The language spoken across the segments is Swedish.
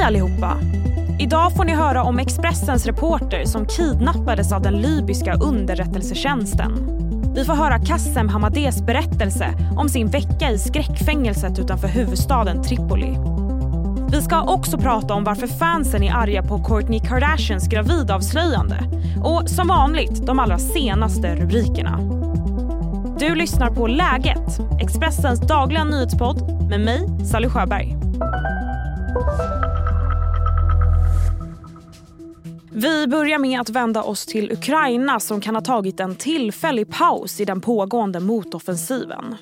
Hej allihopa! Idag får ni höra om Expressens reporter som kidnappades av den libyska underrättelsetjänsten. Vi får höra Kassem Hamadés berättelse om sin vecka i skräckfängelset utanför huvudstaden Tripoli. Vi ska också prata om varför fansen är arga på Kourtney Kardashians gravidavslöjande och som vanligt de allra senaste rubrikerna. Du lyssnar på Läget, Expressens dagliga nyhetspodd med mig, Sally Sjöberg. Vi börjar med att vända oss till Ukraina som kan ha tagit en tillfällig paus i den pågående motoffensiven.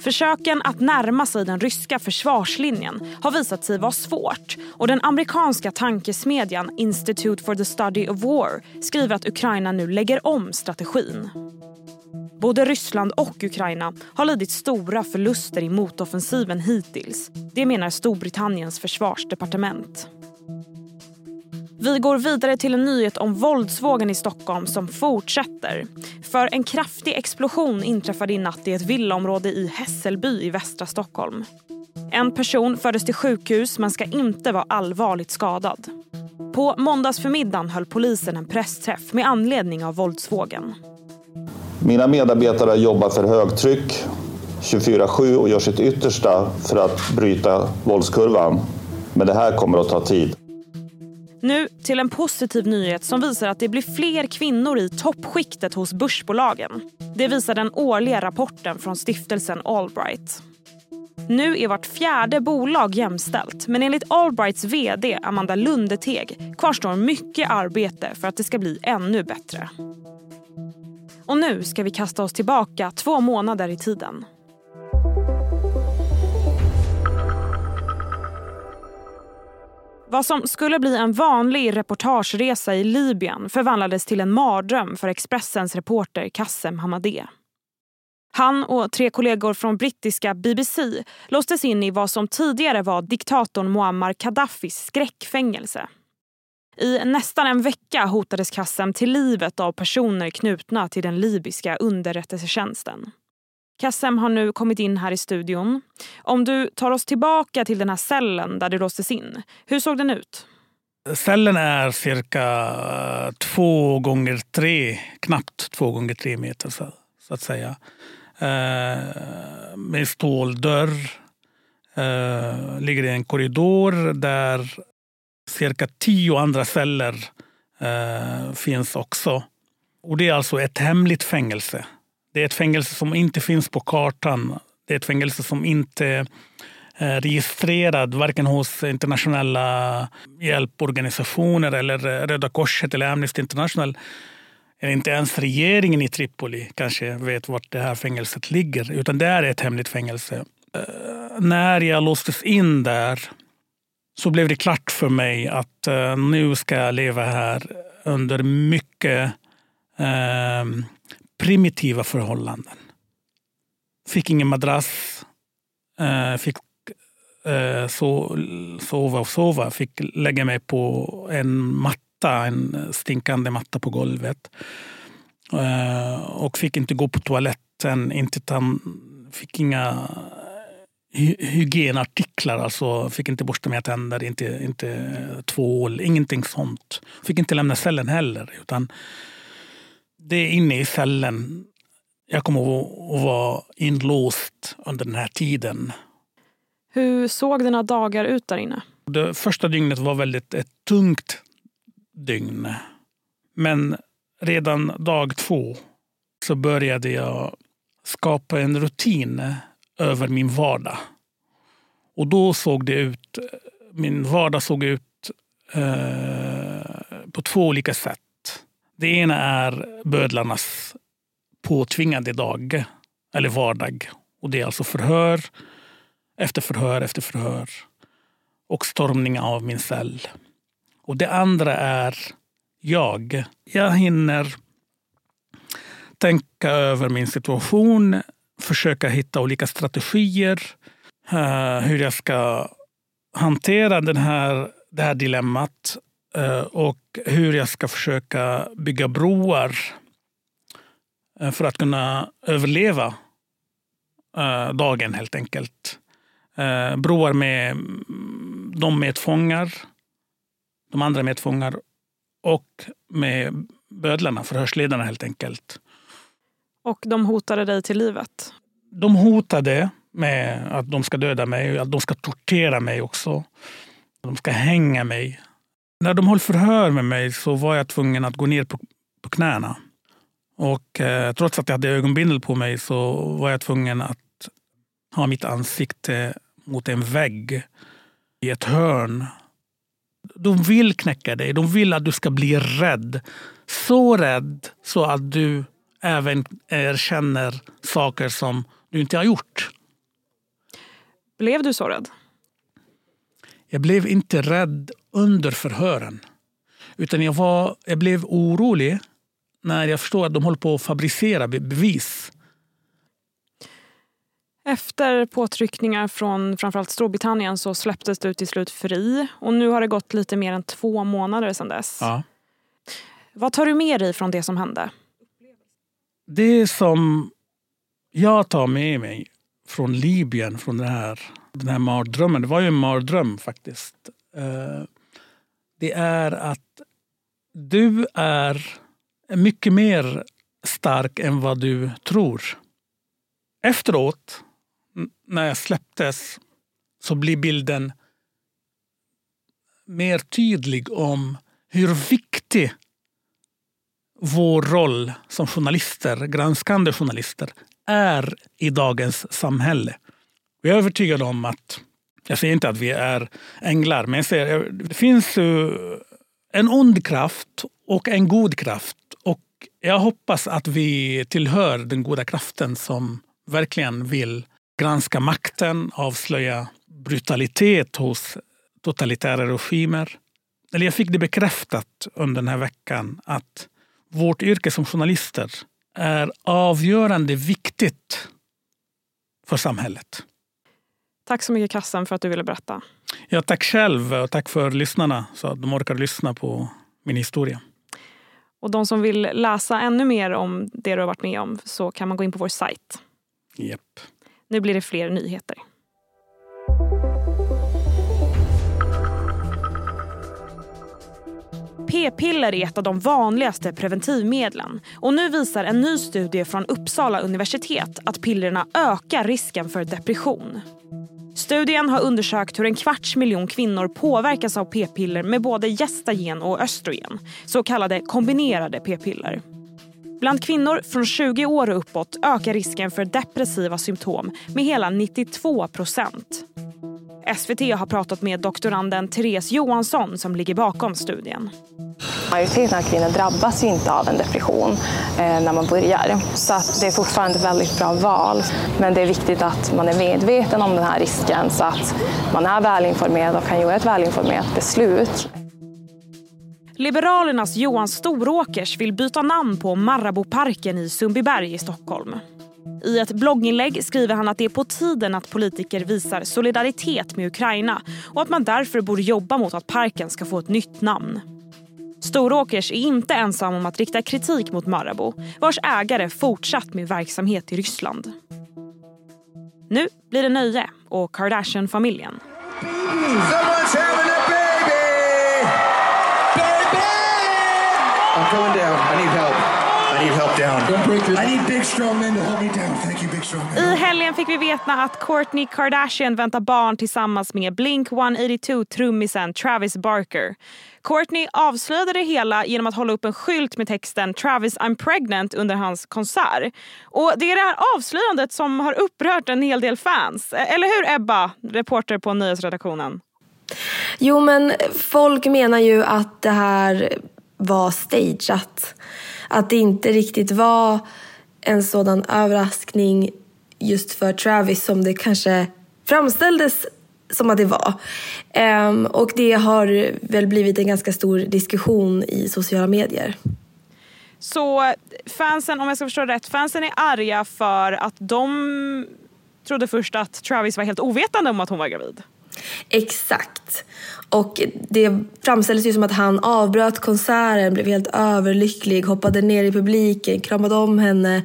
Försöken att närma sig den ryska försvarslinjen har visat sig vara svårt och den amerikanska tankesmedjan Institute for the Study of War skriver att Ukraina nu lägger om strategin. Både Ryssland och Ukraina har lidit stora förluster i motoffensiven hittills. Det menar Storbritanniens försvarsdepartement. Vi går vidare till en nyhet om våldsvågen i Stockholm som fortsätter. För en kraftig explosion inträffade i natt i ett villaområde i Hässelby i västra Stockholm. En person fördes till sjukhus men ska inte vara allvarligt skadad. På måndagsförmiddagen höll polisen en pressträff med anledning av våldsvågen. Mina medarbetare jobbar för högtryck 24-7 och gör sitt yttersta för att bryta våldskurvan. Men det här kommer att ta tid. Nu till en positiv nyhet som visar att det blir fler kvinnor i toppskiktet hos börsbolagen. Det visar den årliga rapporten från stiftelsen Allbright. Nu är vart fjärde bolag jämställt men enligt Allbrights vd Amanda Lundeteg kvarstår mycket arbete för att det ska bli ännu bättre. Och nu ska vi kasta oss tillbaka två månader i tiden. Vad som skulle bli en vanlig reportageresa i Libyen förvandlades till en mardröm för Expressens reporter Kassem Hamadeh. Han och tre kollegor från brittiska BBC låstes in i vad som tidigare var diktatorn Muammar Gaddafis skräckfängelse. I nästan en vecka hotades Kassem till livet av personer knutna till den libyska underrättelsetjänsten. Kassem har nu kommit in här i studion. Om du tar oss tillbaka till den här cellen där du låstes in. Hur såg den ut? Cellen är cirka eh, två gånger tre, knappt två gånger tre meter så, så att säga. Eh, med ståldörr. Eh, ligger i en korridor där cirka tio andra celler eh, finns också. Och det är alltså ett hemligt fängelse. Det är ett fängelse som inte finns på kartan. Det är ett fängelse som inte är registrerad varken hos internationella hjälporganisationer eller eh, Röda Korset eller Amnesty International. Inte ens regeringen i Tripoli kanske vet vart det här fängelset ligger. Utan det är ett hemligt fängelse. Eh, när jag låstes in där så blev det klart för mig att eh, nu ska jag leva här under mycket eh, primitiva förhållanden. Fick ingen madrass. Eh, fick eh, so sova och sova. Fick lägga mig på en matta, en stinkande matta på golvet. Eh, och fick inte gå på toaletten. Inte ta, fick inga hygienartiklar. Alltså fick inte borsta mina tänder, inte, inte tvål, ingenting sånt. Fick inte lämna cellen heller. Utan det är inne i cellen. Jag kommer att vara inlåst under den här tiden. Hur såg dina dagar ut där inne? Det första dygnet var väldigt ett tungt dygn. Men redan dag två så började jag skapa en rutin över min vardag. Och då såg det ut, min vardag såg ut eh, på två olika sätt. Det ena är bödlarnas påtvingade dag, eller vardag. Och det är alltså förhör efter förhör efter förhör. Och stormning av min cell. Och det andra är jag. Jag hinner tänka över min situation, försöka hitta olika strategier. Eh, hur jag ska hantera den här, det här dilemmat och hur jag ska försöka bygga broar uh, för att kunna överleva dagen helt enkelt. broar med de medfångar, de andra medfångar och med bödlarna, förhörsledarna helt enkelt. Och de hotade dig till livet? De hotade med att de ska döda mig, att de ska tortera mig också. De ska hänga mig. När de höll förhör med mig så var jag tvungen att gå ner på, på knäna. Och eh, trots att jag hade ögonbindel på mig så var jag tvungen att ha mitt ansikte mot en vägg i ett hörn. De vill knäcka dig. De vill att du ska bli rädd. Så rädd så att du även erkänner saker som du inte har gjort. Blev du så rädd? Jag blev inte rädd under förhören. Utan jag, var, jag blev orolig när jag förstod att de håller på att fabricera bevis. Efter påtryckningar från framförallt Storbritannien så släpptes du till slut fri. Och nu har det gått lite mer än två månader sedan dess. Ja. Vad tar du med dig från det som hände? Det som jag tar med mig från Libyen, från den här, den här mardrömmen. Det var ju en mardröm faktiskt. Det är att du är mycket mer stark än vad du tror. Efteråt, när jag släpptes, så blir bilden mer tydlig om hur viktig vår roll som journalister, granskande journalister, är i dagens samhälle. Vi är övertygade om att, jag säger inte att vi är änglar, men jag säger, det finns en ond kraft och en god kraft. Och jag hoppas att vi tillhör den goda kraften som verkligen vill granska makten, avslöja brutalitet hos totalitära regimer. Eller jag fick det bekräftat under den här veckan att vårt yrke som journalister är avgörande viktigt för samhället. Tack så mycket Kassen för att du ville berätta. Ja, tack själv och tack för lyssnarna så att de orkar lyssna på min historia. Och de som vill läsa ännu mer om det du har varit med om så kan man gå in på vår sajt. Yep. Nu blir det fler nyheter. P-piller är ett av de vanligaste preventivmedlen. Och nu visar en ny studie från Uppsala universitet att pillerna ökar risken för depression. Studien har undersökt hur en kvarts miljon kvinnor påverkas av p-piller med både gestagen och östrogen, så kallade kombinerade p-piller. Bland kvinnor från 20 år och uppåt ökar risken för depressiva symptom med hela 92 procent. SVT har pratat med doktoranden Therese Johansson som ligger bakom studien. Majoriteten av kvinnor drabbas inte av en depression eh, när man börjar. Så det är fortfarande ett väldigt bra val. Men det är viktigt att man är medveten om den här risken så att man är välinformerad och kan göra ett välinformerat beslut. Liberalernas Johan Storåkers vill byta namn på Marabouparken i Sundbyberg i Stockholm. I ett blogginlägg skriver han att det är på tiden att politiker visar solidaritet med Ukraina och att man därför borde jobba mot att parken ska få ett nytt namn. Storåkers är inte ensam om att rikta kritik mot Marabou vars ägare fortsatt med verksamhet i Ryssland. Nu blir det nöje och Kardashian-familjen. I'm going down. I need help. I need help down. I need big strong men to hold me down. Thank you big strong men. I helgen fick vi veta att Kourtney Kardashian väntar barn tillsammans med Blink 182-trummisen Travis Barker. Kourtney avslöjade det hela genom att hålla upp en skylt med texten “Travis I'm pregnant” under hans konsert. Och Det är det här avslöjandet som har upprört en hel del fans. Eller hur Ebba, reporter på nyhetsredaktionen? Jo men folk menar ju att det här var stageat. Att det inte riktigt var en sådan överraskning just för Travis som det kanske framställdes som att det var. Um, och det har väl blivit en ganska stor diskussion i sociala medier. Så fansen, om jag ska förstå rätt, fansen är arga för att de trodde först att Travis var helt ovetande om att hon var gravid? Exakt. Och det framställdes ju som att han avbröt konserten, blev helt överlycklig, hoppade ner i publiken, kramade om henne.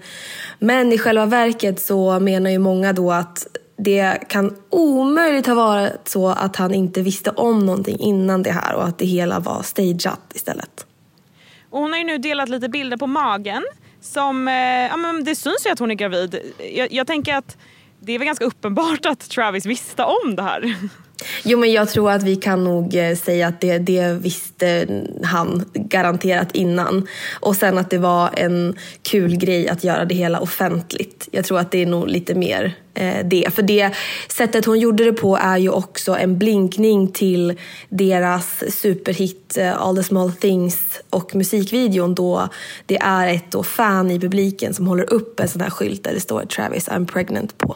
Men i själva verket så menar ju många då att det kan omöjligt ha varit så att han inte visste om någonting innan det här och att det hela var stageat istället. Och hon har ju nu delat lite bilder på magen. Som, eh, ja, men det syns ju att hon är gravid. Jag, jag tänker att det är väl ganska uppenbart att Travis visste om det här. Jo, men jag tror att vi kan nog eh, säga att det, det visste han garanterat innan. Och sen att det var en kul grej att göra det hela offentligt. Jag tror att det är nog lite mer eh, det. För det sättet hon gjorde det på är ju också en blinkning till deras superhit eh, All the small things och musikvideon då det är ett då fan i publiken som håller upp en sån här skylt där det står Travis I'm pregnant på.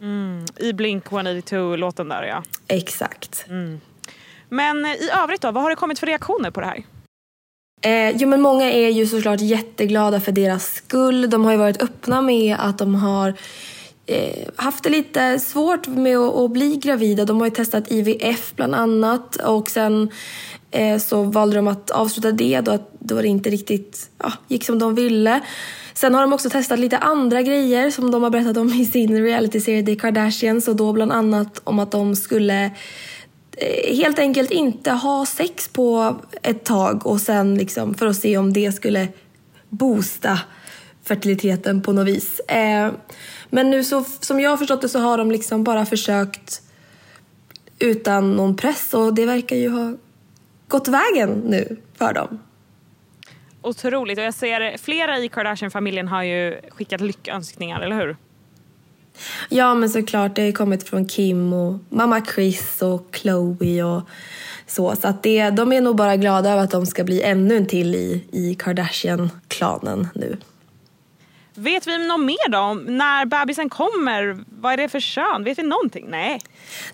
Mm, I Blink 182-låten där ja. Exakt. Mm. Men i övrigt då, vad har det kommit för reaktioner på det här? Eh, jo men många är ju såklart jätteglada för deras skull. De har ju varit öppna med att de har eh, Eh, haft det lite svårt med att, att, bli gravida. De har ju testat IVF bland annat och sen eh, så valde de att avsluta det då, att, då det inte riktigt ja, gick som de ville. Sen har de också testat lite andra grejer som de har berättat om i sin realityserie The Kardashians och då bland annat om att de skulle eh, helt enkelt inte ha sex på ett tag och sen liksom för att se om det skulle boosta fertiliteten på något vis. Eh, men nu så, som jag har förstått det så har de liksom bara försökt utan någon press och det verkar ju ha gått vägen nu för dem otroligt. Och jag ser flera i Kardashian-familjen har ju skickat lyckönskningar, eller hur? Ja, men såklart. Det har kommit från Kim och mamma Chris och Chloe och så. Så att det, de är nog bara glada över att de ska bli ännu en till i, i Kardashian-klanen nu. Vet vi något mer då? När bebisen kommer? Vad är det för kön? Vet vi någonting? Nej.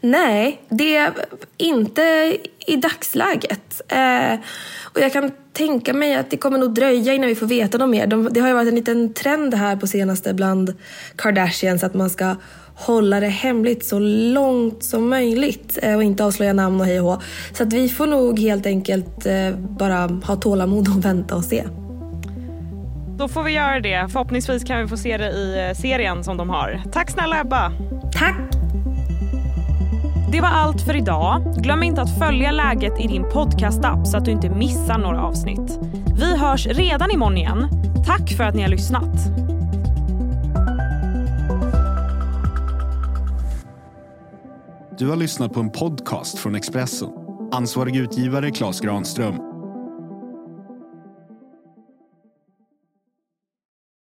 Nej, det är inte i dagsläget. Eh, och jag kan tänka mig att det kommer nog dröja innan vi får veta något mer. De, det har ju varit en liten trend här på senaste bland Kardashians att man ska hålla det hemligt så långt som möjligt eh, och inte avslöja namn och hej och hå. Så att vi får nog helt enkelt eh, bara ha tålamod och vänta och se. Då får vi göra det. Förhoppningsvis kan vi få se det i eh, serien som de har. Tack snälla Ebba. Tack. Det var allt för idag. Glöm inte att följa läget i din podcastapp så att du inte missar några avsnitt. Vi hörs redan imorgon igen. Tack för att ni har lyssnat. Du har lyssnat på en podcast från Expressen. Ansvarig utgivare Klas Granström